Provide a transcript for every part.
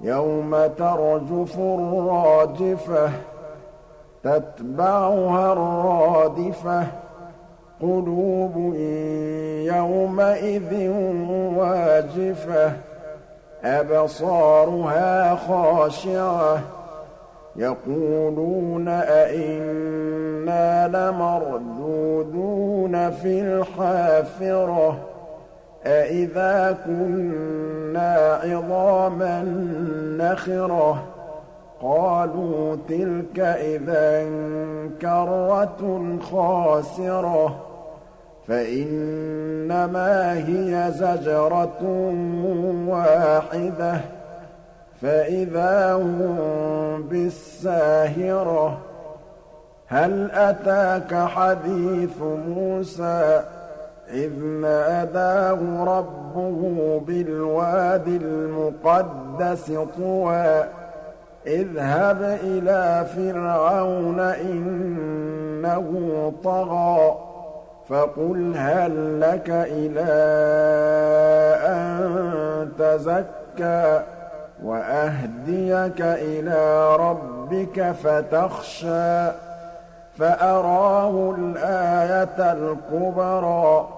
يوم ترجف الراجفة تتبعها الرادفة قلوب يومئذ واجفة أبصارها خاشعة يقولون أئنا لمردودون في الحافرة. أَإِذَا كُنَّا عِظَامًا نَّخِرَةً قَالُوا تِلْكَ إِذًا كَرَّةٌ خَاسِرَةٌ فَإِنَّمَا هِيَ زَجْرَةٌ وَاحِدَةٌ فَإِذَا هُم بِالسَّاهِرَةِ هَلْ أَتَاكَ حَدِيثُ مُوسَىٰ إِذْ نَادَاهُ رَبُّهُ بِالْوَادِ الْمُقَدَّسِ طُوًى اذْهَبْ إِلَىٰ فِرْعَوْنَ إِنَّهُ طَغَىٰ فَقُلْ هَل لَّكَ إِلَىٰ أَن تَزَكَّىٰ وَأَهْدِيَكَ إِلَىٰ رَبِّكَ فَتَخْشَىٰ فَأَرَاهُ الْآيَةَ الْكُبْرَىٰ.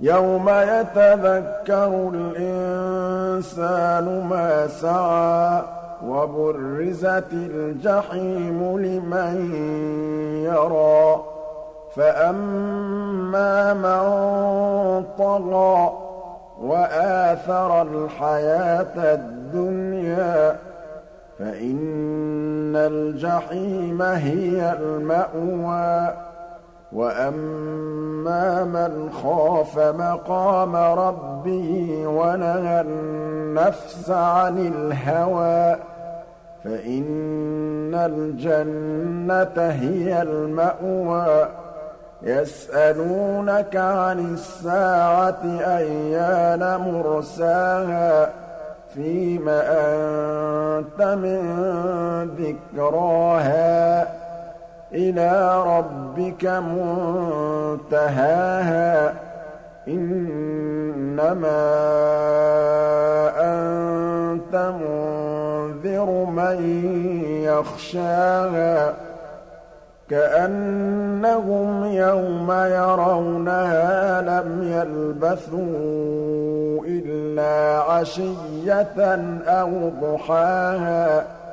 يَوْمَ يَتَذَكَّرُ الْإِنسَانُ مَا سَعَىٰ وَبُرِّزَتِ الْجَحِيمُ لِمَن يَرَىٰ فَأَمَّا مَن طَغَىٰ وَآثَرَ الْحَيَاةَ الدُّنْيَا فَإِنَّ الْجَحِيمَ هِيَ الْمَأْوَىٰ وَأَمَّا مَنْ خَافَ مَقَامَ رَبِّهِ وَنَهَى النَّفْسَ عَنِ الْهَوَىٰ فَإِنَّ الْجَنَّةَ هِيَ الْمَأْوَىٰ يَسْأَلُونَكَ عَنِ السَّاعَةِ أَيَّانَ مُرْسَاهَا فِيمَ أَنتَ مِن ذِكْرَاهَا إِلَىٰ رَبِّكَ مُنتَهَاهَا. إِنَّمَا أَنتَ مُنذِرُ مَن يَخْشَاهَا. كَأَنَّهُمْ يَوْمَ يَرَوْنَهَا لَمْ يَلْبَثُوا إِلَّا عَشِيَّةً أَوْ ضُحَاهَا.